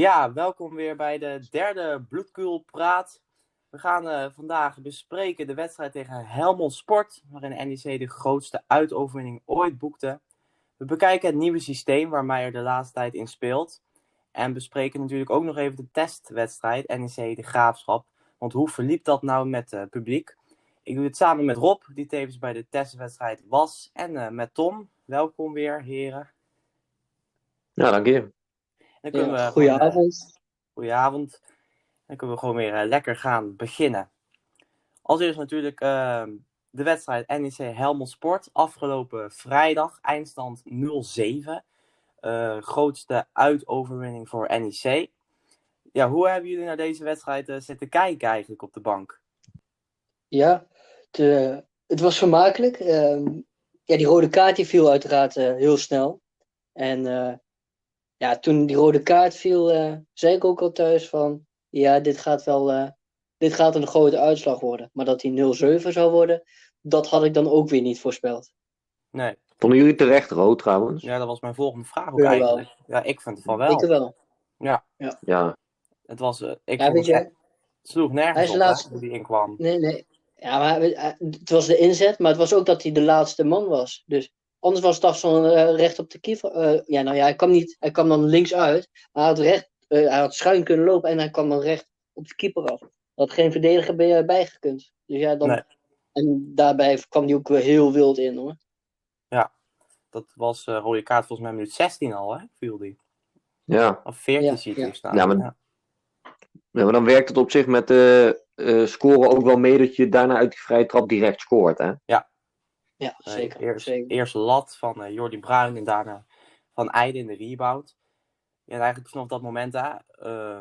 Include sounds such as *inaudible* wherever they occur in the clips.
Ja, welkom weer bij de derde Bloedkuulpraat. We gaan uh, vandaag bespreken de wedstrijd tegen Helmond Sport, waarin NEC de grootste uitoverwinning ooit boekte. We bekijken het nieuwe systeem waar Meijer de laatste tijd in speelt. En bespreken natuurlijk ook nog even de testwedstrijd NEC de Graafschap. Want hoe verliep dat nou met uh, publiek? Ik doe het samen met Rob, die tevens bij de testwedstrijd was. En uh, met Tom. Welkom weer, heren. Ja, dank je. Dan kunnen Ja, we goedenavond. eh, goedenavond. Dan kunnen we gewoon weer eh, lekker gaan beginnen. Als eerst natuurlijk eh, de wedstrijd NEC Helmond Sport. Afgelopen vrijdag, eindstand 0-7. Eh, grootste uitoverwinning voor NEC. Ja, hoe hebben jullie naar deze wedstrijd eh, zitten kijken eigenlijk op de bank? Ja, het, eh, het was vermakelijk. Ehm, ja, die rode kaart die viel uiteraard eh, heel snel. En eh, ja, toen die rode kaart viel, eh, zei ik ook al thuis van... Ja, dit gaat wel... eh, dit gaat een grote uitslag worden. Maar dat die 0-7 zou worden, dat had ik dan ook weer niet voorspeld. Nee, Vonden jullie terecht rood trouwens? ja, dat was mijn volgende vraag ook Ja, wel. eigenlijk. Ja, ik vind het van wel. Ik wel. Ja, Ja. het was... eh, ik Ja, vond weet het je, het sloeg Hij nergens is op, de hè, laatste. die inkwam. Nee, nee. Ja, maar het was de inzet, maar het was ook dat hij de laatste man was. Dus anders was het afstand eh, recht op de keeper. Eh, ja, nou ja, hij kwam niet. Hij kwam dan links uit. Maar hij had, recht, eh, hij had schuin kunnen lopen en hij kwam dan recht op de keeper af. Had geen verdediger bij, bijgekund. Dus ja, dan. Nee. En daarbij kwam hij ook weer heel wild in hoor. Dat was eh rode kaart volgens mij minuut 16 al, hè? Viel die. Ja. Of 14 Ja, zie ik ja. hier staan. Ja, maar- ja. ja, maar dan werkt het op zich met de eh, scoren ook wel mee dat je daarna uit die vrije trap direct scoort. Hè? Ja, Eh, zeker. eerst, zeker. eerst lat van eh, Jordi Bruin en daarna van Eijden in de rebound. Ja, en eigenlijk vanaf dat moment eh,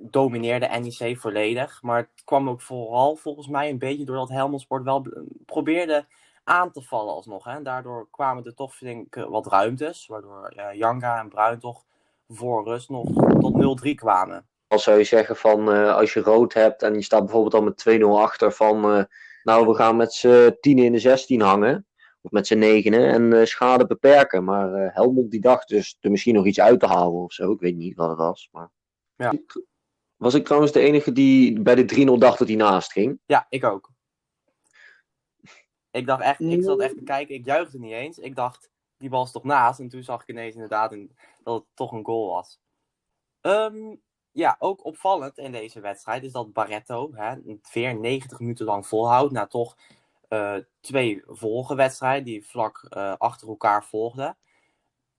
domineerde NEC volledig. Maar het kwam ook vooral volgens mij een beetje doordat Helmond Sport wel probeerde aan te vallen alsnog. Hè. En daardoor kwamen er toch flink eh, wat ruimtes. Waardoor eh, Janga en Bruin toch voor rust nog tot 0-3 kwamen. Als zou je zeggen van eh, als je rood hebt en je staat bijvoorbeeld al met 2-0 achter van eh, nou we gaan met z'n 10 in de 16 hangen. Of met z'n negenen en eh, schade beperken. Maar eh, Helmond die dacht dus er misschien nog iets uit te halen of zo. Ik weet niet wat het was. Maar... Ja. Was ik trouwens de enige die bij de 3-0 dacht dat hij naast ging? Ja, ik ook. Ik dacht echt, ik zat echt te kijken, ik juichte niet eens. Ik dacht, die bal is toch naast? En toen zag ik ineens inderdaad een, dat het toch een goal was. Ehm, ja, ook opvallend in deze wedstrijd is dat Barretto hè, weer 90 minuten lang volhoudt. Na toch eh, twee volgewedstrijden die vlak eh, achter elkaar volgden.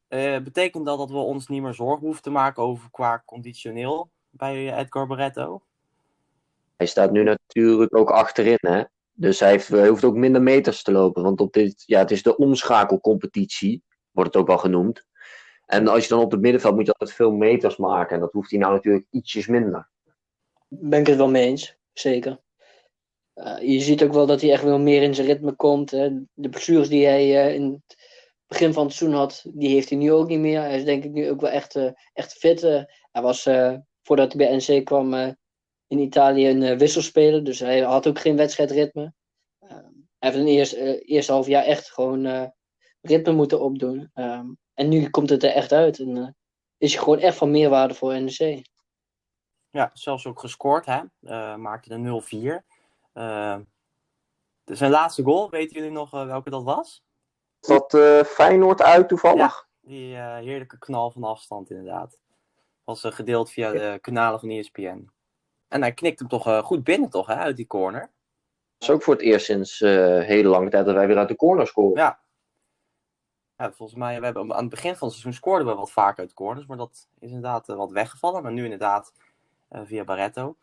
Eh, betekent dat dat we ons niet meer zorgen hoeven te maken over qua conditioneel bij Edgar Barretto? Hij staat nu natuurlijk ook achterin, hè? Dus hij, heeft, hij hoeft ook minder meters te lopen. Want op dit, ja, het is de omschakelcompetitie, wordt het ook wel genoemd. En als je dan op het middenveld moet je altijd veel meters maken. En dat hoeft hij nou natuurlijk ietsjes minder. Ben ik het wel mee eens, zeker. Eh, je ziet ook wel dat hij echt wel meer in zijn ritme komt. Hè. De blessures die hij eh, in het begin van het seizoen had, die heeft hij nu ook niet meer. Hij is denk ik nu ook wel echt, eh, echt fit. hij was, voordat hij bij NC kwam, in Italië een wisselspeler. Dus hij had ook geen wedstrijdritme. Eh, hij heeft een eerst, eh, eerste half jaar echt gewoon ritme moeten opdoen. Ehm, en nu komt het er echt uit. En eh, is hij gewoon echt van meerwaarde voor NEC. Ja, zelfs ook gescoord, hè. Eh, maakte de 0-4. Eh, dus zijn laatste goal, weten jullie nog eh, welke dat was? Dat eh, Feyenoord uit toevallig? Die eh, heerlijke knal van afstand, inderdaad. Was gedeeld via de kanalen van ESPN. En hij knikt hem toch goed binnen, toch, hè, uit die corner. Dat is ook voor het eerst sinds eh hele lange tijd dat wij weer uit de corner scoren. Ja. Ja, volgens mij, we hebben, aan het begin van het seizoen scoorden we wat vaker uit corners. Maar dat is inderdaad eh, wat weggevallen. Maar nu inderdaad eh, via Barretto.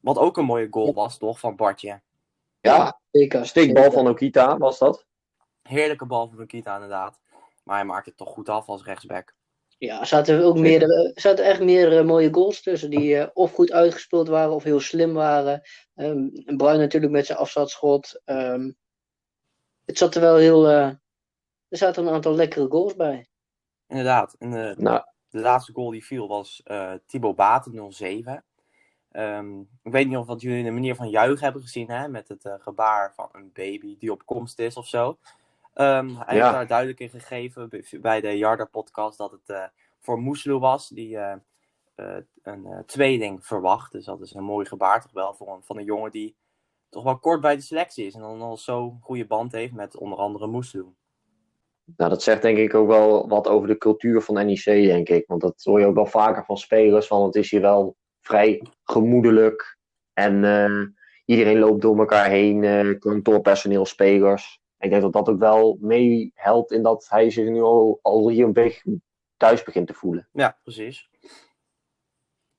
Wat ook een mooie goal was, toch, van Bartje. Ja, Zeker. steekbal zeker. van Okita was dat. Heerlijke bal van Nikita, inderdaad. Maar hij maakt het toch goed af als rechtsback. Ja, er zaten ook meerdere, er zaten echt meerdere mooie goals tussen die eh, of goed uitgespeeld waren of heel slim waren. Ehm Bruin natuurlijk met zijn afstandsschot. Ehm, het zat er wel heel. eh, er zaten een aantal lekkere goals bij. Inderdaad. En, eh, Nou, de laatste goal die viel was eh Thibaut Baten, 07. Ehm, ik weet niet of wat jullie de manier van juichen hebben gezien, hè, met het eh, gebaar van een baby die op komst is of zo. Ehm, hij Ja. heeft daar duidelijk in gegeven bij de Yarda podcast dat het eh, voor Moeslu was, die een eh, tweeling verwacht. Dus dat is een mooi gebaar toch wel voor een, van een jongen die toch wel kort bij de selectie is. En dan al zo'n goede band heeft met onder andere Moeslu. Nou, dat zegt denk ik ook wel wat over de cultuur van NEC, denk ik. Want dat hoor je ook wel vaker van spelers. Van het is hier wel vrij gemoedelijk. En eh, iedereen loopt door elkaar heen. eh kantoorpersoneel, spelers. Ik denk dat dat ook wel meehelpt in dat hij zich nu al, al hier een beetje thuis begint te voelen. Ja, precies.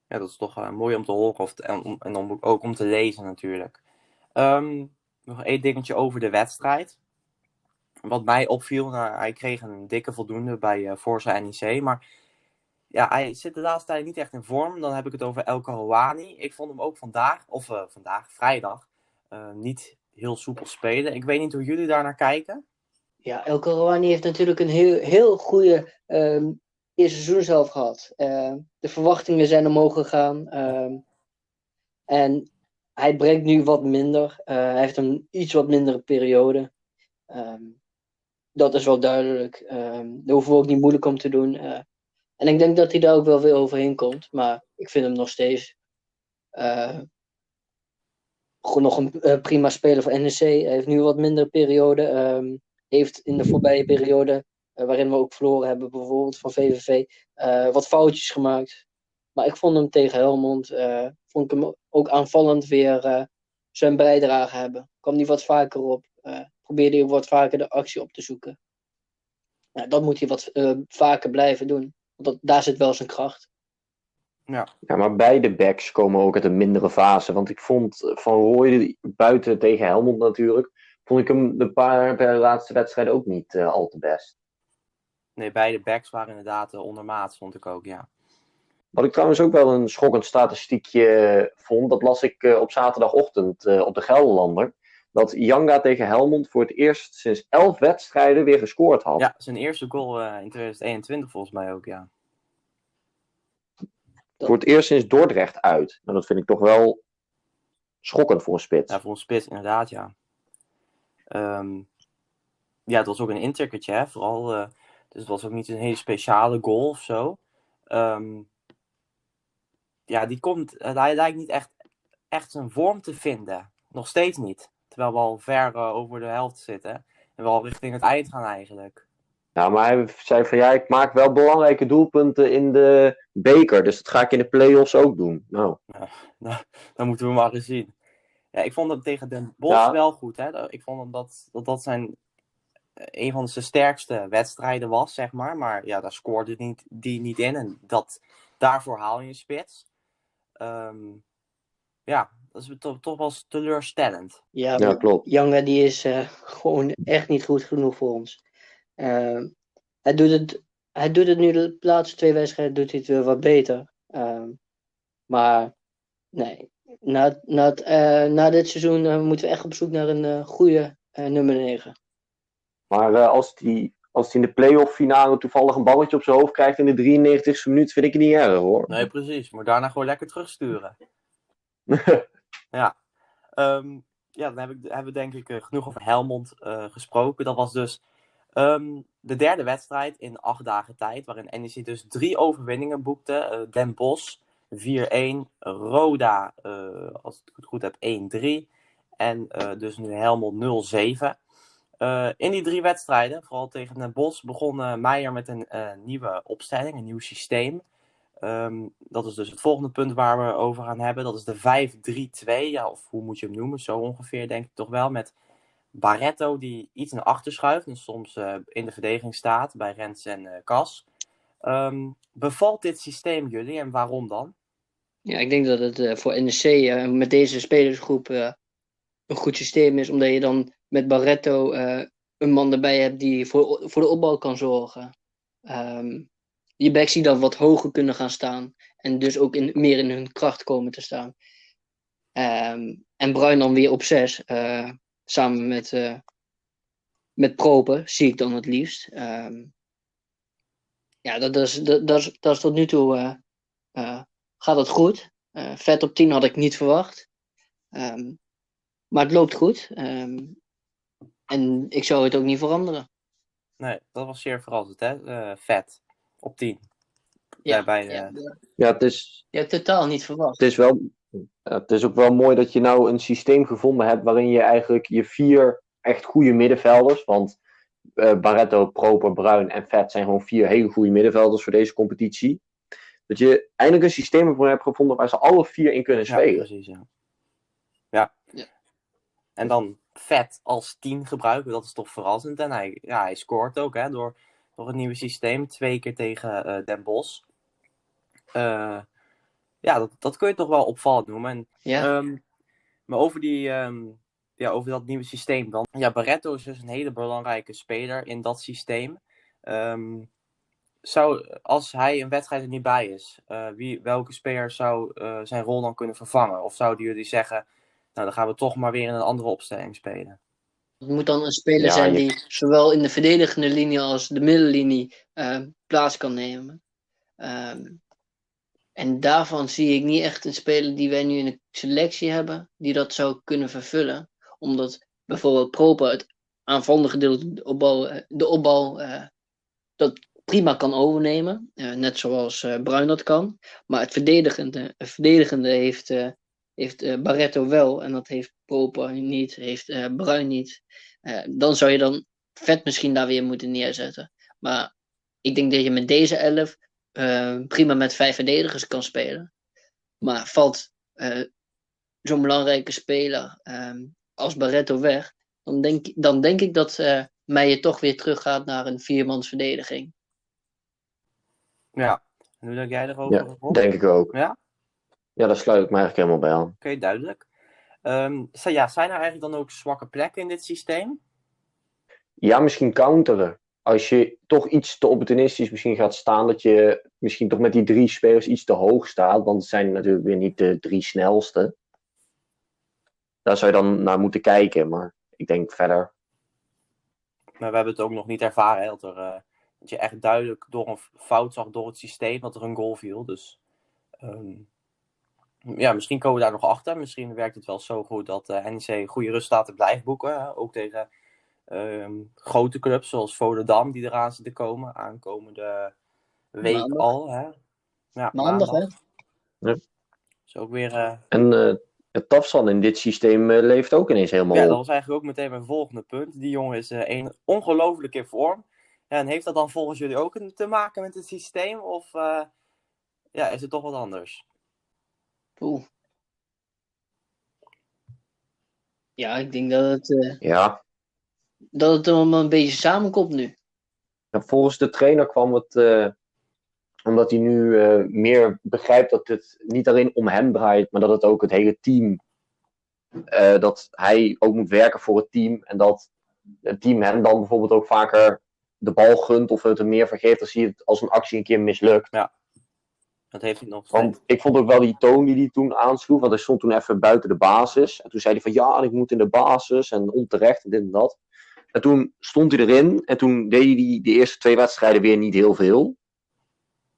Ja, dat is toch eh, mooi om te horen of en, om, en ook om te lezen natuurlijk. Ehm, nog één dingetje over de wedstrijd. Wat mij opviel, nou, hij kreeg een dikke voldoende bij eh Forza NEC, maar ja, hij zit de laatste tijd niet echt in vorm. Dan heb ik het over El Karouani. Ik vond hem ook vandaag, of eh, vandaag, vrijdag, eh, niet heel soepel spelen. Ik weet niet hoe jullie daar naar kijken. Ja, El Karouani heeft natuurlijk een heel, heel goede ehm, eerste seizoen zelf gehad. De verwachtingen zijn omhoog gegaan. ehm, en hij brengt nu wat minder. Hij heeft een iets wat mindere periode. Ehm, dat is wel duidelijk. Ehm daar hoeven we ook niet moeilijk om te doen. Eh, en ik denk dat hij daar ook wel weer overheen komt. Maar ik vind hem nog steeds gewoon nog een eh, prima speler voor NEC. Hij heeft nu wat mindere periode. ehm, heeft in de voorbije periode, waarin we ook verloren hebben, bijvoorbeeld van VVV, wat foutjes gemaakt. Maar ik vond hem tegen Helmond, vond ik hem ook aanvallend weer zijn bijdrage hebben. Kwam hij wat vaker op, probeerde hij wat vaker de actie op te zoeken. Ja, dat moet hij wat eh, vaker blijven doen. Want dat, daar zit wel zijn kracht. Ja, maar beide backs komen ook uit een mindere fase. Want ik vond Van Rooij, buiten tegen Helmond natuurlijk, vond ik hem de paar bij de laatste wedstrijden ook niet eh, al te best. Nee, beide backs waren inderdaad uh, ondermaat, vond ik ook, ja. Wat ik trouwens ook wel een schokkend statistiekje vond, dat las ik uh, op zaterdagochtend uh, op de Gelderlander. Dat Janga tegen Helmond voor het eerst sinds elf wedstrijden weer gescoord had. Ja, zijn eerste goal uh, in 2021 volgens mij ook, ja. Dat... Voor het eerst sinds Dordrecht uit. Nou, dat vind ik toch wel schokkend voor een spits. Ja, voor een spits inderdaad, ja. Um, ja, het was ook een intikkertje, hè. Vooral, uh, dus het was ook niet een hele speciale goal of zo. Um, ja, die komt, hij lijkt niet echt, echt zijn vorm te vinden. Nog steeds niet. Terwijl we al ver uh, over de helft zitten. En we al richting het eind gaan eigenlijk. Ja, maar hij zei van ja, ik maak wel belangrijke doelpunten in de beker. Dus dat ga ik in de play-offs ook doen. Nou. Ja, *laughs* nou dan moeten we maar eens zien. Ja, ik vond hem tegen Den Bosch ja. wel goed. Hè? Ik vond hem dat, dat dat zijn een van zijn sterkste wedstrijden was, zeg maar. Maar ja, daar scoorde die niet, die niet in. En dat, daarvoor haal je een spits. Um, ja, dat is toch, toch wel teleurstellend. Ja, ja klopt. Janga die is uh, gewoon echt niet goed genoeg voor ons. Uh, hij, doet het, hij doet het nu de laatste twee wedstrijden doet hij het weer wat beter. Uh, maar nee, na, na, het, eh, na dit seizoen moeten we echt op zoek naar een goede nummer 9. Maar als hij als hij in de playoff finale toevallig een balletje op zijn hoofd krijgt in de 93ste minuut, vind ik het niet erg hoor. Nee, precies. Maar daarna gewoon lekker terugsturen. *laughs* ja. Um, ja, dan heb ik, hebben we denk ik uh, genoeg over Helmond uh, gesproken. Dat was dus um, de derde wedstrijd in acht dagen tijd, waarin NEC dus drie overwinningen boekte. Uh, Den Bosch 4-1, Roda, als ik het goed heb, 1-3 en dus nu Helmond 0-7. Uh, in die drie wedstrijden, vooral tegen Den Bosch, begon Meijer met een uh, nieuwe opstelling, een nieuw systeem. Um, dat is dus het volgende punt waar we over gaan hebben. Dat is de 5-3-2, ja, of hoe moet je hem noemen? Zo ongeveer, denk ik toch wel. Met Barretto die iets naar achter schuift en soms in de verdediging staat bij Rens en Kas. Um, bevalt dit systeem jullie en waarom dan? Ja, ik denk dat het voor NEC met deze spelersgroep een goed systeem is, omdat je dan met Barretto uh, een man erbij hebt die voor, voor de opbouw kan zorgen. Um, je backs die dan wat hoger kunnen gaan staan. En dus ook in, meer in hun kracht komen te staan. Um, en Bruin dan weer op zes. Uh, samen met, uh, met Proper, zie ik dan het liefst. Um, ja, dat, is, dat, is, dat is tot nu toe gaat het goed. vet op 10 had ik niet verwacht. Um, maar het loopt goed. En ik zou het ook niet veranderen. Nee, dat was zeer verrassend, hè? Vet. Op 10. Ja, bij, ja, eh, ja. Ja, het is, hebt totaal niet verwacht. het is wel. Het is ook wel mooi dat je nou een systeem gevonden hebt waarin je eigenlijk je vier echt goede middenvelders. Want eh, Barretto, Proper, Bruin en Vet zijn gewoon vier hele goede middenvelders voor deze competitie. Dat je eindelijk een systeem hebt gevonden waar ze alle vier in kunnen Ja, spelen. precies, ja. ja. Ja. En dan vet als 10 gebruiken, dat is toch verrassend. En hij, ja, hij scoort ook hè, door, door het nieuwe systeem. Twee keer tegen eh, Den Bosch. Eh, ja, dat, dat kun je toch wel opvallend noemen. En, Ja, ehm, maar over, die, ehm, ja, over dat nieuwe systeem dan. Ja, Barretto is dus een hele belangrijke speler in dat systeem. Ehm, zou, als hij een wedstrijd er niet bij is, eh, wie, welke speler zou zijn rol dan kunnen vervangen? Of zouden jullie zeggen, nou dan gaan we toch maar weer in een andere opstelling spelen? Het moet dan een speler Ja, zijn je- die zowel in de verdedigende linie als de middenlinie eh, plaats kan nemen. Ehm, en daarvan zie ik niet echt een speler die wij nu in de selectie hebben, die dat zou kunnen vervullen. Omdat bijvoorbeeld Proper het aanvallende gedeelte, de opbouw, eh, de opbouw eh, dat prima kan overnemen. net zoals eh, Bruin dat kan. Maar het verdedigende, het verdedigende heeft, heeft Barretto wel. En dat heeft Proper niet, heeft eh, Bruin niet. Eh, dan zou je dan vet misschien daar weer moeten neerzetten. Maar ik denk dat je met deze elf eh, prima met vijf verdedigers kan spelen. Maar valt eh, zo'n belangrijke speler ehm, als Barretto weg, dan denk, dan denk ik dat eh Meijer toch weer teruggaat naar een viermans verdediging. Ja, en hoe denk jij erover? Ja, denk ik ook. Ja? Ja, daar sluit ik me eigenlijk helemaal bij aan. Oké, duidelijk. Ehm, ja, zijn er eigenlijk dan ook zwakke plekken in dit systeem? Ja, misschien counteren. Als je toch iets te opportunistisch misschien gaat staan, dat je misschien toch met die drie spelers iets te hoog staat. Want het zijn natuurlijk weer niet de drie snelste. Daar zou je dan naar moeten kijken. Maar ik denk verder. Maar we hebben het ook nog niet ervaren, er, eh, dat je echt duidelijk door een fout zag door het systeem dat er een goal viel. Dus ehm, ja, misschien komen we daar nog achter. Misschien werkt het wel zo goed dat eh NEC goede resultaten blijft boeken. Ook tegen ehm, grote clubs zoals Volendam die eraan zitten komen. Aankomende week Maandag. al. Hè? Ja, Maandag, hè? Ja. Is ook weer... eh, En eh het Tafsan in dit systeem leeft ook ineens helemaal Ja, dat was eigenlijk ook meteen mijn volgende punt. Die jongen is eh, een ongelooflijk in vorm. Ja, en heeft dat dan volgens jullie ook te maken met het systeem? Of eh, ja, is het toch wat anders? Oeh. Ja, ik denk dat het, eh, Ja, dat het allemaal een beetje samenkomt nu. En volgens de trainer kwam het eh, omdat hij nu eh, meer begrijpt dat het niet alleen om hem draait, maar dat het ook het hele team. eh, dat hij ook moet werken voor het team. En dat het team hem dan bijvoorbeeld ook vaker de bal gunt of het er meer vergeeft als hij het als een actie een keer mislukt. Dat heeft hij nog Want ik vond ook wel die toon die hij toen aansloeg, want hij stond toen even buiten de basis. En toen zei hij van ja, ik moet in de basis en onterecht en dit en dat. En toen stond hij erin en toen deed hij die, de eerste twee wedstrijden weer niet heel veel.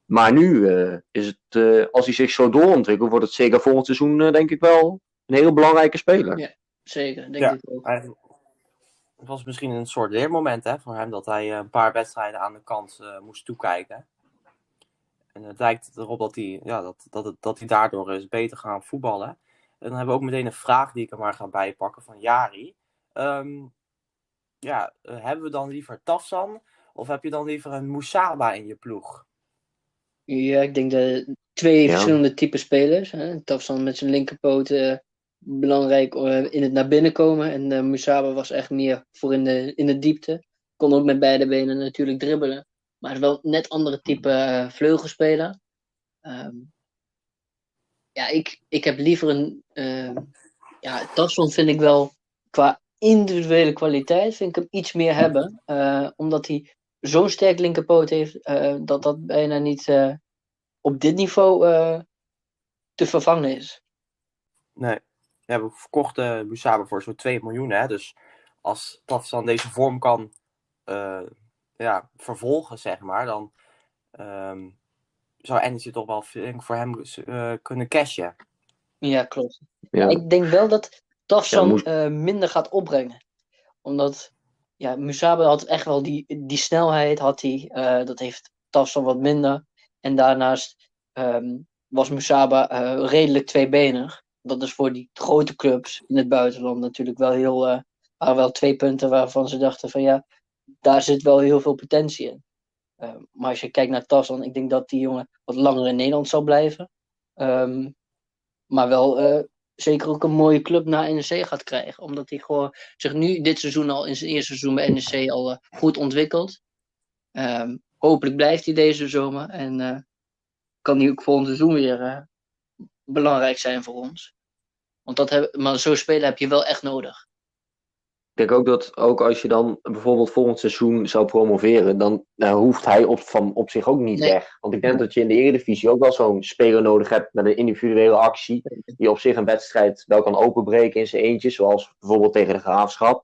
Maar nu eh, is het, eh, als hij zich zo doorontwikkelt, wordt het zeker volgend seizoen eh, denk ik wel een hele belangrijke speler. Ja. Zeker, denk Ja. ik ook. Het was misschien een soort leermoment hè, voor hem dat hij een paar wedstrijden aan de kant eh, moest toekijken. En het lijkt erop dat hij, ja, dat, dat, het, dat hij daardoor is beter gaan voetballen. En dan hebben we ook meteen een vraag die ik er maar ga bijpakken van Jari. Ehm, ja, hebben we dan liever Tafsan of heb je dan liever een Moesaba in je ploeg? Ja, ik denk dat twee Ja. verschillende type spelers. Hè. Tafsan met zijn linkerpoot eh, belangrijk eh, in het naar binnen komen. En eh Musaba was echt meer voor in de, in de diepte. Kon ook met beide benen natuurlijk dribbelen. Maar wel net andere type eh, vleugelspeler. Ehm, ja, ik, ik heb liever een... ehm ja, Tafsan vind ik wel qua individuele kwaliteit vind ik hem iets meer hebben. eh, omdat hij zo'n sterk linkerpoot heeft, eh, dat dat bijna niet op dit niveau te vervangen is. Nee. Ja, we verkochten Musaba voor zo'n 2 miljoen. Hè? Dus als Tafsan deze vorm kan ja, vervolgen, zeg maar, dan ehm, zou NEC toch wel voor hem eh, kunnen cashen. Ja, klopt. Ja. Ik denk wel dat Tafsan Ja, eh, minder gaat opbrengen. Omdat ja, Musaba had echt wel die, die snelheid, had hij. eh, dat heeft Tafsan wat minder. En daarnaast ehm, was Musaba eh, redelijk tweebenig. Dat is voor die grote clubs in het buitenland natuurlijk wel heel. Uh, waren wel twee punten waarvan ze dachten van ja, daar zit wel heel veel potentie in. Uh, maar als je kijkt naar Tassan, ik denk dat die jongen wat langer in Nederland zal blijven. Um, maar wel uh, zeker ook een mooie club naar NEC gaat krijgen. Omdat hij gewoon zich nu dit seizoen al in zijn eerste seizoen bij NEC al uh, goed ontwikkelt. Um, hopelijk blijft hij deze zomer. En uh, kan hij ook volgend seizoen weer belangrijk zijn voor ons. Want dat heb, maar zo'n speler heb je wel echt nodig. Ik denk ook dat ook als je dan bijvoorbeeld volgend seizoen zou promoveren, dan nou, hoeft hij op, van, op zich ook niet nee. weg. Want ik denk dat je in de Eredivisie ook wel zo'n speler nodig hebt met een individuele actie, die op zich een wedstrijd wel kan openbreken in zijn eentje, zoals bijvoorbeeld tegen de Graafschap.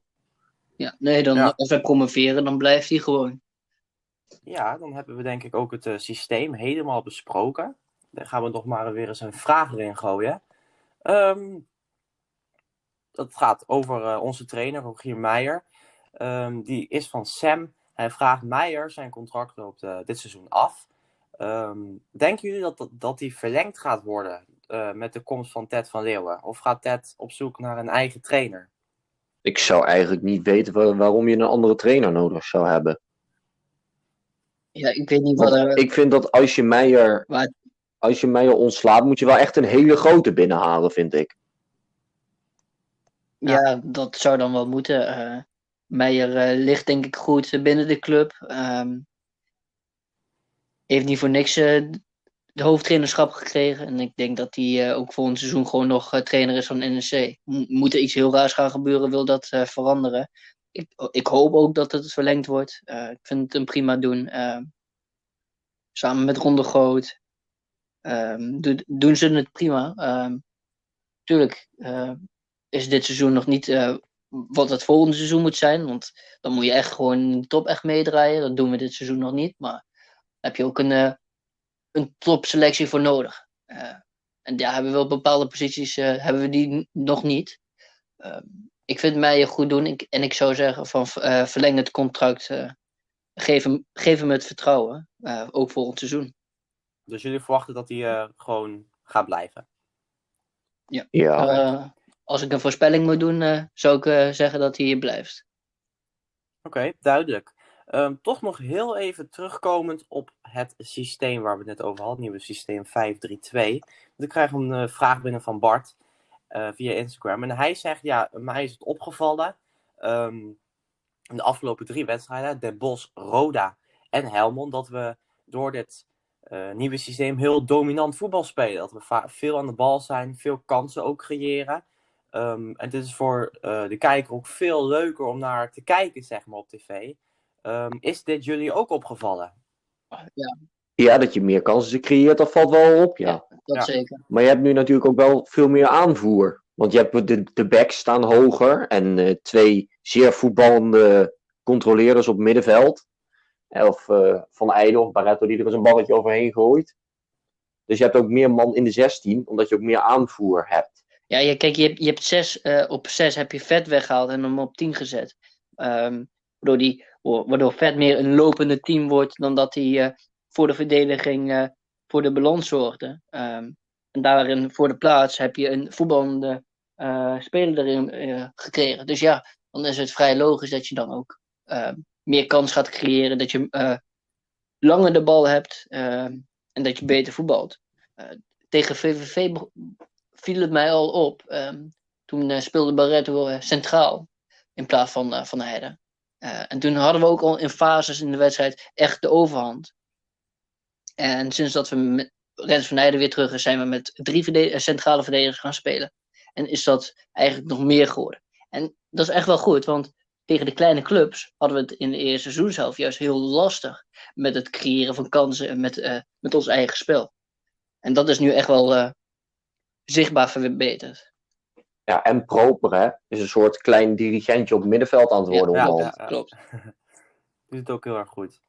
Ja, nee, dan, ja. als wij promoveren, dan blijft hij gewoon. Ja, dan hebben we denk ik ook het uh, systeem helemaal besproken. Dan gaan we nog maar weer eens een vraag erin gooien. Um, dat gaat over uh, onze trainer, Rogier Meijer. Um, die is van Sam. Hij vraagt Meijer, zijn contract loopt uh, dit seizoen af. Um, denken jullie dat, dat, dat die verlengd gaat worden uh, met de komst van Ted van Leeuwen? Of gaat Ted op zoek naar een eigen trainer? Ik zou eigenlijk niet weten waar, waarom je een andere trainer nodig zou hebben. Ja, ik weet niet wat er... Ik vind dat als je Meijer, als je Meijer ontslaat, moet je wel echt een hele grote binnenhalen, vind ik. Ja, ja dat zou dan wel moeten. Uh, Meijer uh, ligt denk ik goed binnen de club. Um, heeft niet voor niks uh, de hoofdtrainerschap gekregen. En ik denk dat hij ook volgend seizoen gewoon nog trainer is van NEC. M moet er iets heel raars gaan gebeuren, wil dat veranderen. Ik, ik, hoop ook dat het verlengd wordt. ik vind het een prima doen. Ehm, samen met Ronde Groot. Um, do, doen ze het prima. tuurlijk is dit seizoen nog niet uh, wat het volgende seizoen moet zijn. Want dan moet je echt gewoon in de top echt meedraaien. Dat doen we dit seizoen nog niet. Maar heb je ook een, uh, een topselectie voor nodig. Uh, en ja, hebben we op bepaalde posities hebben we die nog niet. ik vind mij goed doen. Ik, en ik zou zeggen van verleng het contract. geef, hem, geef hem het vertrouwen. ook volgend seizoen. Dus jullie verwachten dat hij gewoon gaat blijven? Ja. ja als ik een voorspelling moet doen, uh, zou ik uh, zeggen dat hij hier blijft. Oké, duidelijk. Um, toch nog heel even terugkomend op het systeem waar we het net over hadden, nieuwe systeem 532. Want ik krijg een uh, vraag binnen van Bart via Instagram. En hij zegt, ja, mij is het opgevallen um, in de afgelopen drie wedstrijden, Den Bosch, Roda en Helmond, dat we door dit nieuwe systeem heel dominant voetbal spelen. Dat we veel aan de bal zijn, veel kansen ook creëren. Um, en dit is voor uh, de kijker ook veel leuker om naar te kijken, zeg maar, op tv. Um, is dit jullie ook opgevallen? Ja. Ja, dat je meer kansen creëert, dat valt wel op, ja. ja dat ja. zeker. Maar je hebt nu natuurlijk ook wel veel meer aanvoer. Want je hebt de, de backs staan hoger en uh, twee zeer voetballende controleerders op middenveld. Of uh, Van Eijden of Barretto die er eens een balletje overheen gooit. Dus je hebt ook meer man in de 16, omdat je ook meer aanvoer hebt. Ja, je, kijk, je je hebt zes, uh, op zes heb je vet weggehaald en hem op tien gezet. Um, waardoor, die, waardoor vet meer een lopende team wordt dan dat hij uh, voor de verdediging uh, voor de balans zorgde. Um, en daarin voor de plaats heb je een voetballende speler erin gekregen. Dus ja, dan is het vrij logisch dat je dan ook meer kans gaat creëren. Dat je langer de bal hebt en dat je beter voetbalt. tegen VVV viel het mij al op. Um, toen uh, speelde Barretto uh, centraal in plaats van uh, Van Heijden. en toen hadden we ook al in fases in de wedstrijd echt de overhand. En sinds dat we met Rens van Heijden weer terug is, zijn we met drie centrale verdedigers gaan spelen. En is dat eigenlijk nog meer geworden. En dat is echt wel goed, want tegen de kleine clubs hadden we het in de eerste seizoen zelf juist heel lastig met het creëren van kansen en met, met ons eigen spel. En dat is nu echt wel zichtbaar verbeterd. Ja, en proper, hè? Is een soort klein dirigentje op het middenveld aan het worden. Ja, ja, ja klopt. *laughs* Doet het ook heel erg goed.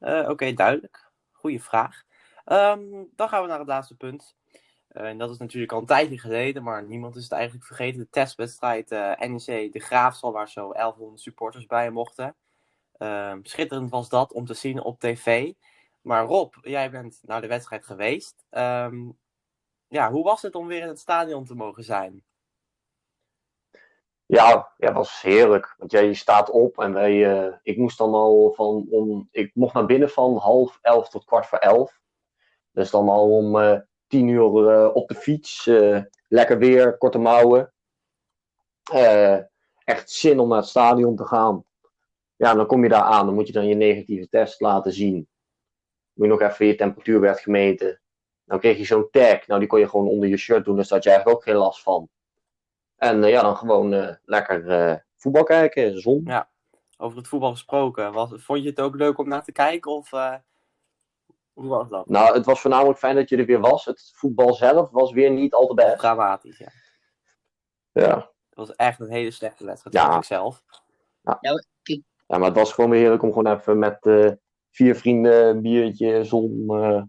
Uh, Oké, okay, duidelijk. Goeie vraag. Um, dan gaan we naar het laatste punt. Uh, en dat is natuurlijk al een tijdje geleden, maar niemand is het eigenlijk vergeten. De testwedstrijd uh, NEC De Graafstal, waar zo 1100 supporters bij mochten. Uh, schitterend was dat om te zien op tv. Maar Rob, jij bent naar de wedstrijd geweest. Ehm, ja, hoe was het om weer in het stadion te mogen zijn? Ja, ja, was heerlijk. Want jij staat op en wij, eh, ik moest dan al van, om, ik mocht naar binnen van half elf tot kwart voor elf. Dus dan al om uh, tien uur uh, op de fiets, lekker weer, korte mouwen. echt zin om naar het stadion te gaan. Ja, dan kom je daar aan, dan moet je dan je negatieve test laten zien. Moet je nog even je temperatuur werd gemeten. Dan kreeg je zo'n tag, nou die kon je gewoon onder je shirt doen, dus daar had je eigenlijk ook geen last van. En uh, ja, dan gewoon uh, lekker uh, voetbal kijken, zon. Ja, over het voetbal gesproken. Was, vond je het ook leuk om naar te kijken? Of hoe was dat? Nou, het was voornamelijk fijn dat je er weer was. Het voetbal zelf was weer niet al te best. Dramatisch, ja. Ja. Het was echt een hele slechte wedstrijd, ja. ik zelf. Ja. Ja, ja, maar het was gewoon weer heerlijk om gewoon even met vier vrienden een biertje, zon.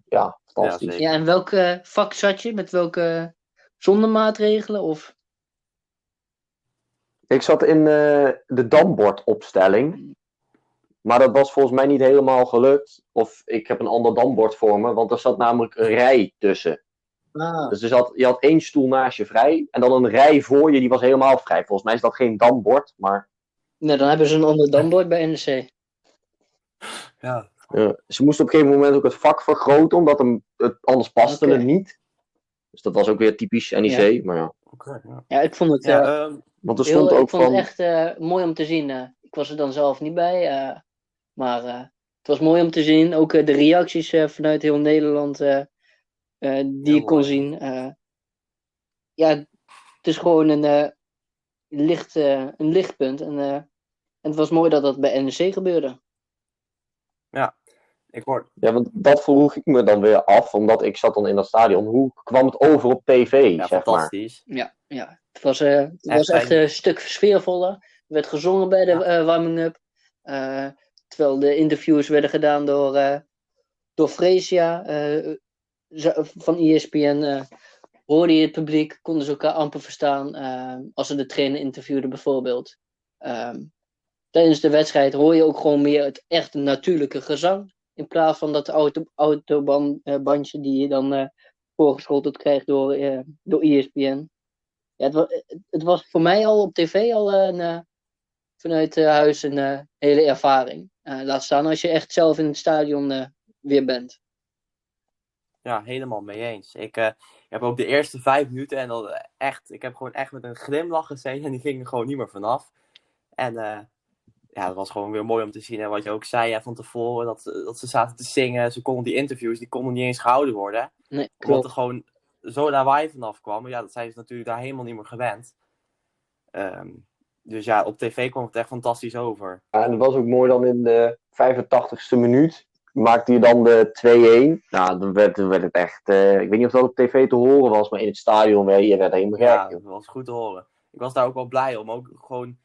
ja, fantastisch. Ja, en welke vak zat je? Met welke zonnemaatregelen? Of... Ik zat in uh, de dambordopstelling. Maar dat was volgens mij niet helemaal gelukt. Of ik heb een ander dambord voor me. Want er zat namelijk een rij tussen. Ah. Dus er zat, je had één stoel naast je vrij. En dan een rij voor je, die was helemaal vrij. Volgens mij is dat geen dambord, maar... Nee, dan hebben ze een ander dambord bij NEC. Ja. Ja. Ze moesten op een gegeven moment ook het vak vergroten. Omdat hem, het, anders paste het niet. Dus dat was ook weer typisch NEC. Ja. Maar ja. Ja. Ja, ik vond het, Ja, eh, ehm, Want er heel, stond ook ik vond van... het echt eh, mooi om te zien. eh. ik was er dan zelf niet bij. eh, maar eh, het was mooi om te zien. Ook eh, de reacties eh, vanuit heel Nederland eh, eh, die ik kon zien. eh. ja, het is gewoon een, eh, licht, eh, een lichtpunt. En, eh, en het was mooi dat dat bij NEC gebeurde. Ik hoor, Ja, want dat vroeg ik me dan weer af. Omdat ik zat dan in dat stadion. Hoe kwam het over op tv, ja, zeg maar? fantastisch. Ja, ja. het was, eh, het Echt was echt een stuk sfeervoller. Er werd gezongen bij de Ja. eh, warming-up. Eh, terwijl de interviews werden gedaan door, eh door Freesia eh, zo- van ESPN. eh, hoorde je het publiek, konden ze elkaar amper verstaan. als ze de trainer interviewden bijvoorbeeld. Ehm, tijdens de wedstrijd hoor je ook gewoon meer het echt natuurlijke gezang. In plaats van dat auto, autobandje die je dan eh voorgeschoteld krijgt door, eh, door ESPN. Ja, het, wa- het was voor mij al op tv al een, eh, vanuit eh, huis een eh, hele ervaring. Eh, laat staan als je echt zelf in het stadion eh, weer bent. Ja, helemaal mee eens. Ik eh, heb ook de eerste vijf minuten en eh, echt, ik heb gewoon echt met een glimlach gezeten en die ging er gewoon niet meer vanaf. En eh, ja, het was gewoon weer mooi om te zien. En wat je ook zei hè, van tevoren, dat, dat ze zaten te zingen. Ze konden die interviews, die konden niet eens gehouden worden. Nee, Omdat er gewoon zo lawaai vanaf kwam. Ja, dat zijn ze natuurlijk daar helemaal niet meer gewend. Ehm, dus ja, op tv kwam het echt fantastisch over. Ja, en het was ook mooi dan in de 85ste minuut. Maakte je dan de 2-1. Nou, dan werd, dan werd het echt. eh, ik weet niet of dat op tv te horen was, maar in het stadion werd je werd helemaal gek. Ja, dat was goed te horen. Ik was daar ook wel blij om. Ook gewoon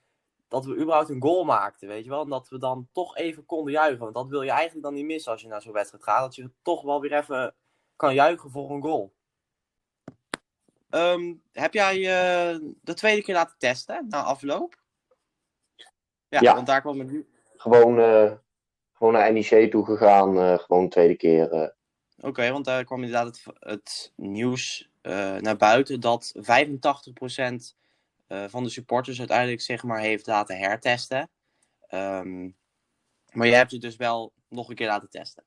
dat we überhaupt een goal maakten, weet je wel. En dat we dan toch even konden juichen. Want dat wil je eigenlijk dan niet missen als je naar zo'n wedstrijd gaat. Dat je toch wel weer even kan juichen voor een goal. Ehm, heb jij je de tweede keer laten testen na afloop? Ja, Ja. want daar kwam het nu. Gewoon, eh, gewoon naar NEC toe gegaan. eh, gewoon de tweede keer. eh. Oké, want daar kwam inderdaad het, het nieuws eh, naar buiten dat 85% eh, van de supporters uiteindelijk zeg maar heeft laten hertesten. Ehm, maar jij hebt je dus wel nog een keer laten testen.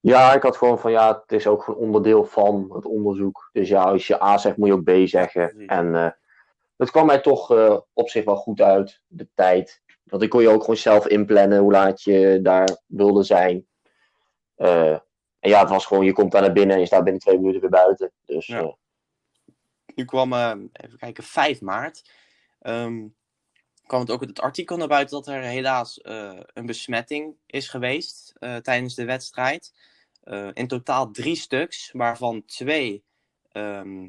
Ja, ik had gewoon van ja, het is ook gewoon onderdeel van het onderzoek. Dus ja, als je A zegt, moet je ook B zeggen. En eh het kwam mij toch eh, op zich wel goed uit, de tijd. Want ik kon je ook gewoon zelf inplannen hoe laat je daar wilde zijn. Eh, en ja, het was gewoon, je komt daar naar binnen en je staat binnen twee minuten weer buiten. Dus Ja. Nu kwam, eh, even kijken, 5 maart. ehm, kwam het ook het artikel naar buiten dat er helaas eh, een besmetting is geweest eh, tijdens de wedstrijd. In totaal drie stuks, waarvan twee ehm,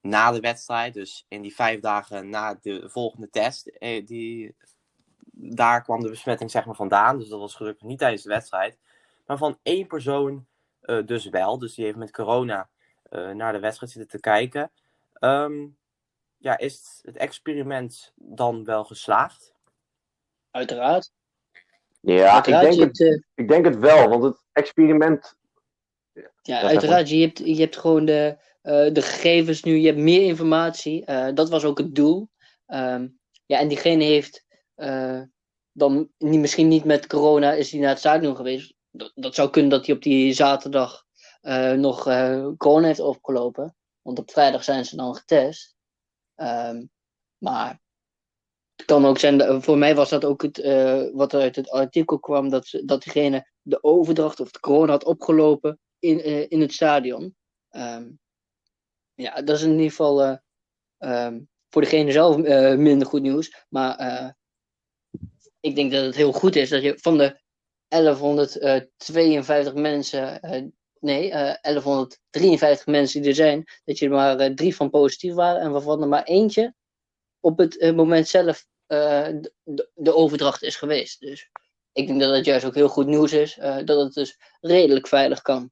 na de wedstrijd, dus in die vijf dagen na de volgende test, die, daar kwam de besmetting zeg maar vandaan. Dus dat was gelukkig niet tijdens de wedstrijd. Maar van één persoon dus wel. Dus die heeft met corona naar de wedstrijd zitten te kijken. Ehm, ja, is het experiment dan wel geslaagd? Uiteraard. Ja, ik denk, het, hebt, eh, ik denk het wel, want het experiment. Ja, uiteraard. Je hebt, je hebt gewoon de, eh, de gegevens nu, je hebt meer informatie. Eh, dat was ook het doel. Ehm, ja, en diegene heeft eh, dan niet, misschien niet met corona is hij naar het stadion geweest. Dat, dat zou kunnen dat hij op die zaterdag eh, nog eh, corona heeft opgelopen. Want op vrijdag zijn ze dan getest. Ehm, maar het kan ook zijn, voor mij was dat ook het, eh, wat er uit het artikel kwam, dat, dat diegene de overdracht of de corona had opgelopen in, eh, in het stadion. Ehm, ja, dat is in ieder geval eh, ehm, voor degene zelf minder goed nieuws. Maar ik denk dat het heel goed is dat je van de 1152 mensen, nee, eh 1153 mensen die er zijn, dat je er maar eh, drie van positief waren en waarvan er maar eentje op het eh, moment zelf eh, de, de- overdracht is geweest. Dus ik denk dat het juist ook heel goed nieuws is, eh, dat het dus redelijk veilig kan.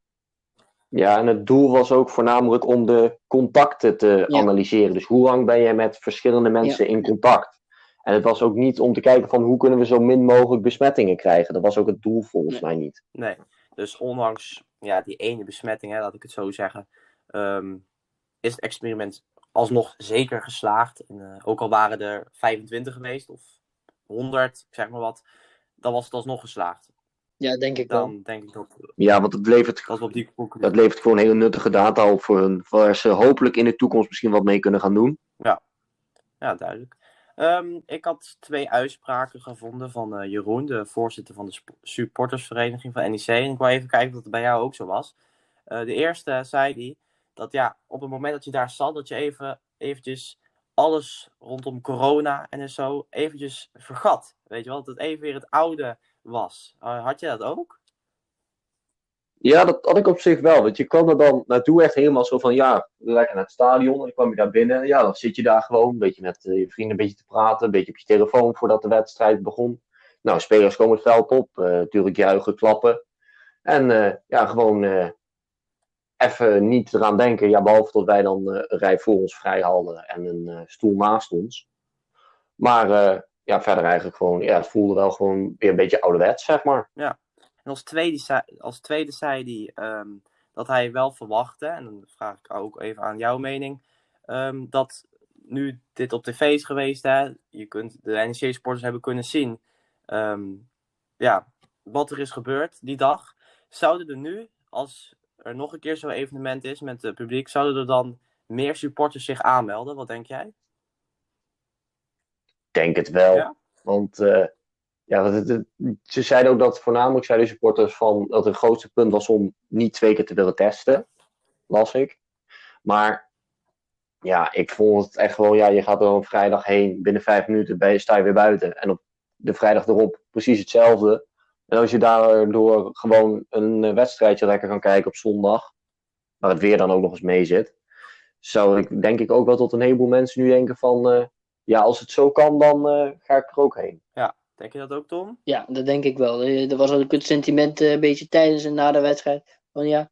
Ja, en het doel was ook voornamelijk om de contacten te Ja. analyseren. Dus hoe lang ben je met verschillende mensen in contact? En het was ook niet om te kijken van hoe kunnen we zo min mogelijk besmettingen krijgen. Dat was ook het doel volgens mij niet. Nee. Dus ondanks ja, die ene besmetting, hè, laat ik het zo zeggen, ehm, is het experiment alsnog zeker geslaagd. En, eh, ook al waren er 25 geweest of 100, ik zeg maar wat, dan was het alsnog geslaagd. Ja, denk ik wel. Dan denk ik dat, Ja, want het levert, dat we op die dat levert gewoon hele nuttige data op voor hun. Waar ze hopelijk in de toekomst misschien wat mee kunnen gaan doen. Ja, duidelijk. Ehm, ik had twee uitspraken gevonden van eh, Jeroen, de voorzitter van de supportersvereniging van NEC. En ik wil even kijken of dat bij jou ook zo was. Eh, de eerste zei hij dat ja, op het moment dat je daar zat, dat je even eventjes alles rondom corona en zo eventjes vergat. Weet je wel, dat het even weer het oude was. Eh, had je dat ook? Ja, dat had ik op zich wel. Want je kwam er dan naartoe echt helemaal zo van, ja, lekker naar het stadion. En dan kwam je daar binnen. Ja, dan zit je daar gewoon een beetje met eh, je vrienden een beetje te praten. Een beetje op je telefoon voordat de wedstrijd begon. Nou, spelers komen het veld op. eh, natuurlijk juichen, klappen. En eh, ja, gewoon even niet eraan denken. Ja, behalve dat wij dan een rij voor ons vrij hadden en een stoel naast ons. Maar ja, verder eigenlijk gewoon, ja, het voelde wel gewoon weer een beetje ouderwets, zeg maar. En als tweede, zei- als tweede zei hij ehm, dat hij wel verwachtte, en dan vraag ik ook even aan jouw mening, ehm, dat nu dit op tv is geweest, hè, je kunt de NEC-sporters hebben kunnen zien ehm, ja, wat er is gebeurd die dag. Zouden er nu, als er nog een keer zo'n evenement is met het publiek, zouden er dan meer supporters zich aanmelden? Wat denk jij? Ik denk het wel. Ja? Want eh, ja, ze zeiden ook dat voornamelijk zeiden de supporters van dat het grootste punt was om niet twee keer te willen testen. Las ik. Maar ja, ik vond het echt gewoon, ja, je gaat er op vrijdag heen, binnen vijf minuten ben je, sta je weer buiten. En op de vrijdag erop precies hetzelfde. En als je daardoor gewoon een eh, wedstrijdje lekker kan kijken op zondag, waar het weer dan ook nog eens mee zit, zou ik denk ik ook wel tot een heleboel mensen nu denken van, eh, ja, als het zo kan, dan eh, ga ik er ook heen. Denk je dat ook, Tom? Ja, dat denk ik wel. Eh, Er was ook het sentiment eh, een beetje tijdens en na de wedstrijd. Van ja,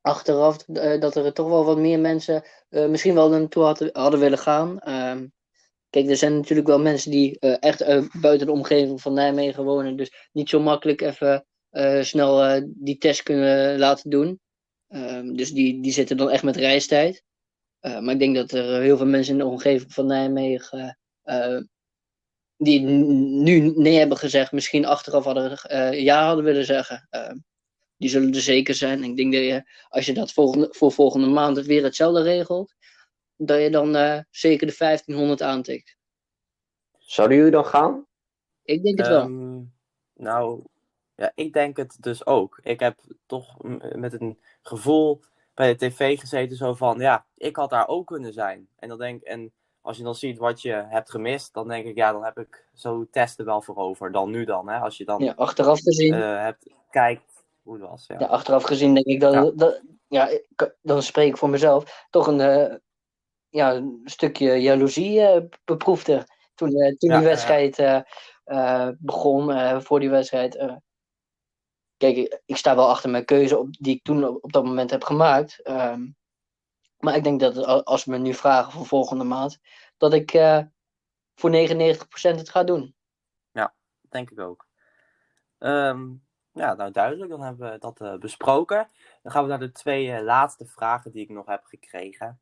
achteraf eh, dat er toch wel wat meer mensen misschien wel naartoe hadden, hadden willen gaan. Ehm, kijk, er zijn natuurlijk wel mensen die echt buiten de omgeving van Nijmegen wonen. Dus niet zo makkelijk even snel die test kunnen laten doen. Ehm, dus die, die zitten dan echt met reistijd. Maar ik denk dat er heel veel mensen in de omgeving van Nijmegen. Die nu nee hebben gezegd, misschien achteraf hadden, eh, ja hadden willen zeggen. Eh, die zullen er zeker zijn. Ik denk dat je, als je dat volgende, voor volgende maand het weer hetzelfde regelt, dat je dan eh, zeker de 1500 aantikt. Zouden jullie dan gaan? Ik denk het wel. Ehm, nou, ja, ik denk het dus ook. Ik heb toch met een gevoel bij de tv gezeten zo van, ja, ik had daar ook kunnen zijn. En dan denk en als je dan ziet wat je hebt gemist, dan denk ik, ja, dan heb ik zo testen wel voor over. Dan nu dan, hè. Als je dan Ja, achteraf gezien, eh, hebt, kijkt hoe het was. Ja. ja, achteraf gezien denk ik dat, Ja. dat ja, ik- dan spreek ik voor mezelf, toch een, eh, ja, een stukje jaloezie eh, beproefde. Toen, toen Ja, die wedstrijd begon, voor die wedstrijd. kijk, ik, ik sta wel achter mijn keuze op, die ik toen op, op dat moment heb gemaakt. ehm, maar ik denk dat a- als we me nu vragen voor volgende maand, dat ik eh, voor 99% het ga doen. denk ik ook. Ehm, ja, nou duidelijk, dan hebben we dat eh, besproken. Dan gaan we naar de twee eh, laatste vragen die ik nog heb gekregen.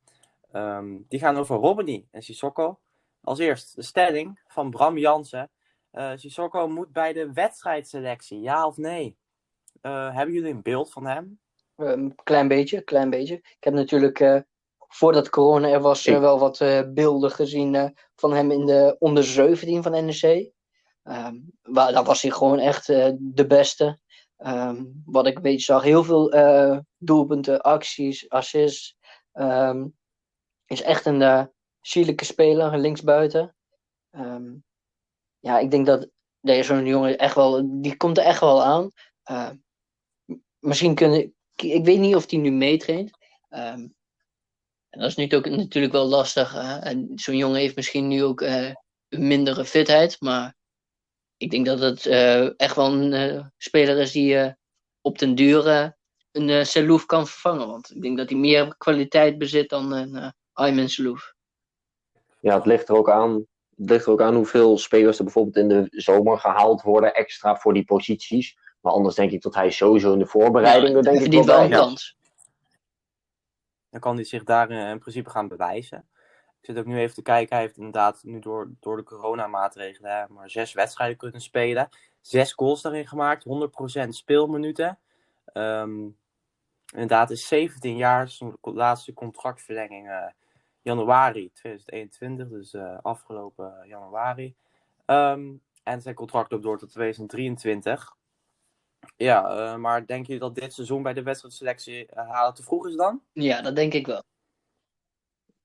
Ehm, die gaan over Romani en Sissoko. Als eerst de stelling van Bram Jansen. Sissoko moet bij de wedstrijdselectie, ja of nee? hebben jullie een beeld van hem? Een um, klein beetje, klein beetje. Ik heb natuurlijk voordat corona er was ik... wel wat beelden gezien van hem in de onder 17 van NEC. Um, waar, daar was hij gewoon echt uh, de beste. Um, wat ik beetje zag, heel veel uh, doelpunten, acties, assists. Um, is echt een uh, sierlijke speler, linksbuiten. ja, ik denk dat deze zo'n jongen echt wel, die komt er echt wel aan. misschien kunnen, ik weet niet of hij nu meetraint. En dat is nu ook natuurlijk wel lastig. en zo'n jongen heeft misschien nu ook een mindere fitheid, maar ik denk dat het uh, echt wel een uh, speler is die op den duur een uh, Selouf kan vervangen. Want ik denk dat hij meer kwaliteit bezit dan een uh, Ayman Selouf. Ja, het ligt er ook aan. Het ligt er ook aan hoeveel spelers er bijvoorbeeld in de zomer gehaald worden extra voor die posities. Maar anders denk ik dat hij sowieso in de voorbereiding. Ja, denk ik wel, wel een kans. Dan kan hij zich daar in principe gaan bewijzen. Ik zit ook nu even te kijken. Hij heeft inderdaad nu door, door de coronamaatregelen maar zes wedstrijden kunnen spelen. Zes goals daarin gemaakt. 100% speelminuten. Um, inderdaad is 17 jaar. Zijn laatste contractverlenging uh, januari 2021. Dus uh, afgelopen januari. Um, en zijn contract loopt door tot 2023. Ja, uh, maar denk je dat dit seizoen bij de wedstrijdselectie halen te vroeg is dan? Ja, dat denk ik wel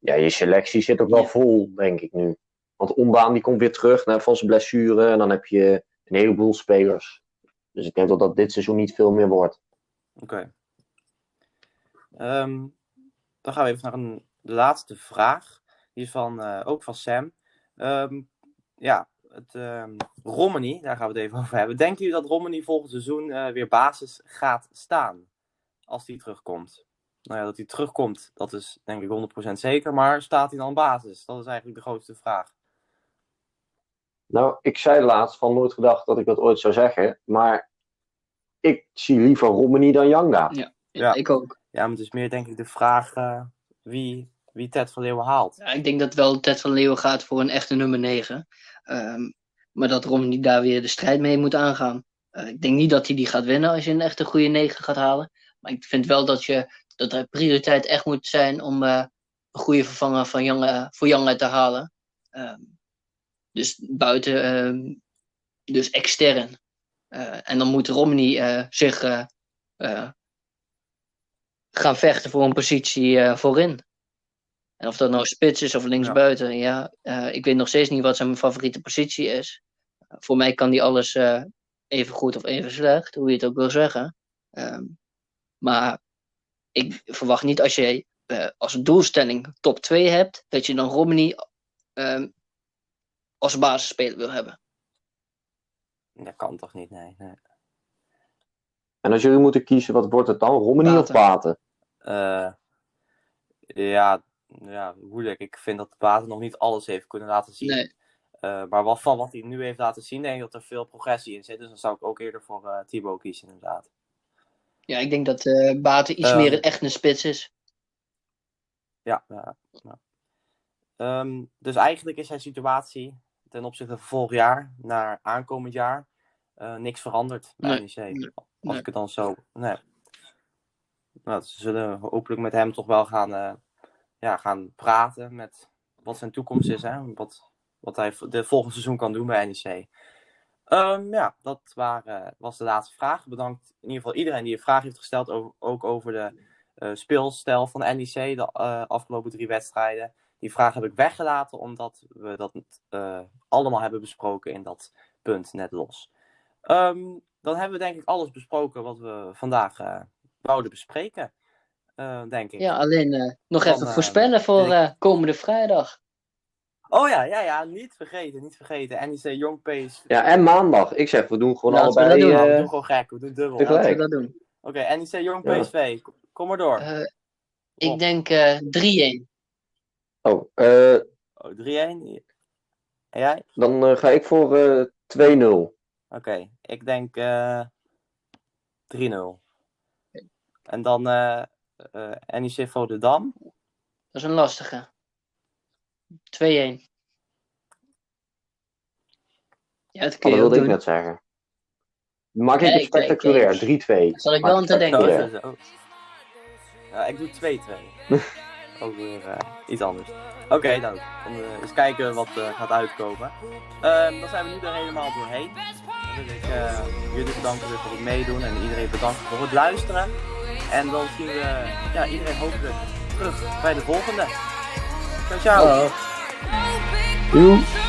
ja, je selectie zit ook wel vol, denk ik nu. Want Ombaan die komt weer terug naar, van zijn blessure. En dan heb je een heleboel spelers. Dus ik denk dat dat dit seizoen niet veel meer wordt. Oké. Okay. Um, dan gaan we even naar een, de laatste vraag. Die is van, uh, ook van Sam. Um, ja, het um, Romani, daar gaan we het even over hebben. Denken jullie dat Romani volgend seizoen uh, weer basis gaat staan? Als hij terugkomt? nou ja, dat hij terugkomt, dat is denk ik 100% zeker. Maar staat hij dan basis? Dat is eigenlijk de grootste vraag. Nou, ik zei laatst van nooit gedacht dat ik dat ooit zou zeggen. Maar ik zie liever Romani dan Janga. Ja, ja, ik ook. Ja, maar het is meer denk ik de vraag uh, wie, wie Ted van Leeuwen haalt. Ja, ik denk dat wel Ted van Leeuwen gaat voor een echte nummer 9. Ehm, maar dat Romani daar weer de strijd mee moet aangaan. Uh, ik denk niet dat hij die gaat winnen als je een echte goede 9 gaat halen. Maar ik vind wel dat je dat prioriteit echt moet zijn om uh, een goede vervanger van Young, voor Young te halen. Um, dus buiten, um, dus extern. Uh, en dan moet Romney zich gaan vechten voor een positie voorin. En of dat nou spits is of linksbuiten, ja, ja ik weet nog steeds niet wat zijn favoriete positie is. voor mij kan die alles even goed of even slecht, hoe je het ook wil zeggen. Um, maar ik verwacht niet als je uh, als doelstelling top 2 hebt, dat je dan Romney uh, als basisspeler wil hebben. Dat kan toch niet, nee. nee. En als jullie moeten kiezen, wat wordt het dan? Romney of Baten? Uh, ja, ja, moeilijk. Ik vind dat Baten nog niet alles heeft kunnen laten zien. Nee. Uh, maar wat van wat hij nu heeft laten zien, denk ik dat er veel progressie in zit. Dus dan zou ik ook eerder voor uh, Thibaut kiezen, inderdaad. Ja, ik denk dat uh, Baten iets um, meer een echt een spits is. Ja, ja. Um, dus eigenlijk is zijn situatie ten opzichte van vorig jaar naar aankomend jaar uh, niks veranderd bij NEC. Nee, Als ik het dan zo. Nee. Nou, ze zullen hopelijk met hem toch wel gaan, gaan praten met wat zijn toekomst is. Hè? Wat, wat hij de volgende seizoen kan doen bij NEC. Um, ja, dat waren, was de laatste vraag. Bedankt in ieder geval iedereen die een vraag heeft gesteld. Over, ook over de uh, speelstijl van NEC de uh, afgelopen drie wedstrijden. Die vraag heb ik weggelaten omdat we dat uh, allemaal hebben besproken in dat punt net los. Um, dan hebben we denk ik alles besproken wat we vandaag wouden bespreken. Denk ik. Ja, alleen nog dan, even voorspellen voor komende vrijdag. Oh ja, ja, ja, niet vergeten, niet vergeten. NEC Young Pace. Ja, en maandag. Ik zeg, we doen gewoon Laten allebei. We, dat doen. Uh, we doen gewoon gek, we doen dubbel. Tegelijk. Laten we dat doen. Oké, okay, NEC Young PSV, ja. kom maar door. Uh, ik denk uh, 3-1. Oh, eh. oh 3-1. En jij? Dan uh, ga ik voor 2-0. Oké, ik denk eh 3-0. En dan eh eh NEC Volendam. Dat is een lastige. 2-1. Ja, het kun Oh, je dat wilde ik net zeggen. Maak ik Ja, het spectaculair, ik- 3-2. Zal ik wel aan te denken. Ja. ik doe 2-2. *laughs* Ook weer eh, iets anders. Oké, nou, dan eh, eens kijken wat eh, gaat uitkomen. Ehm, dan zijn we nu er helemaal doorheen. Dan wil ik eh, jullie bedanken voor het meedoen en iedereen bedankt voor het luisteren. En dan zien we ja, iedereen hopelijk terug bij de volgende. Ciao, ciao. Doei.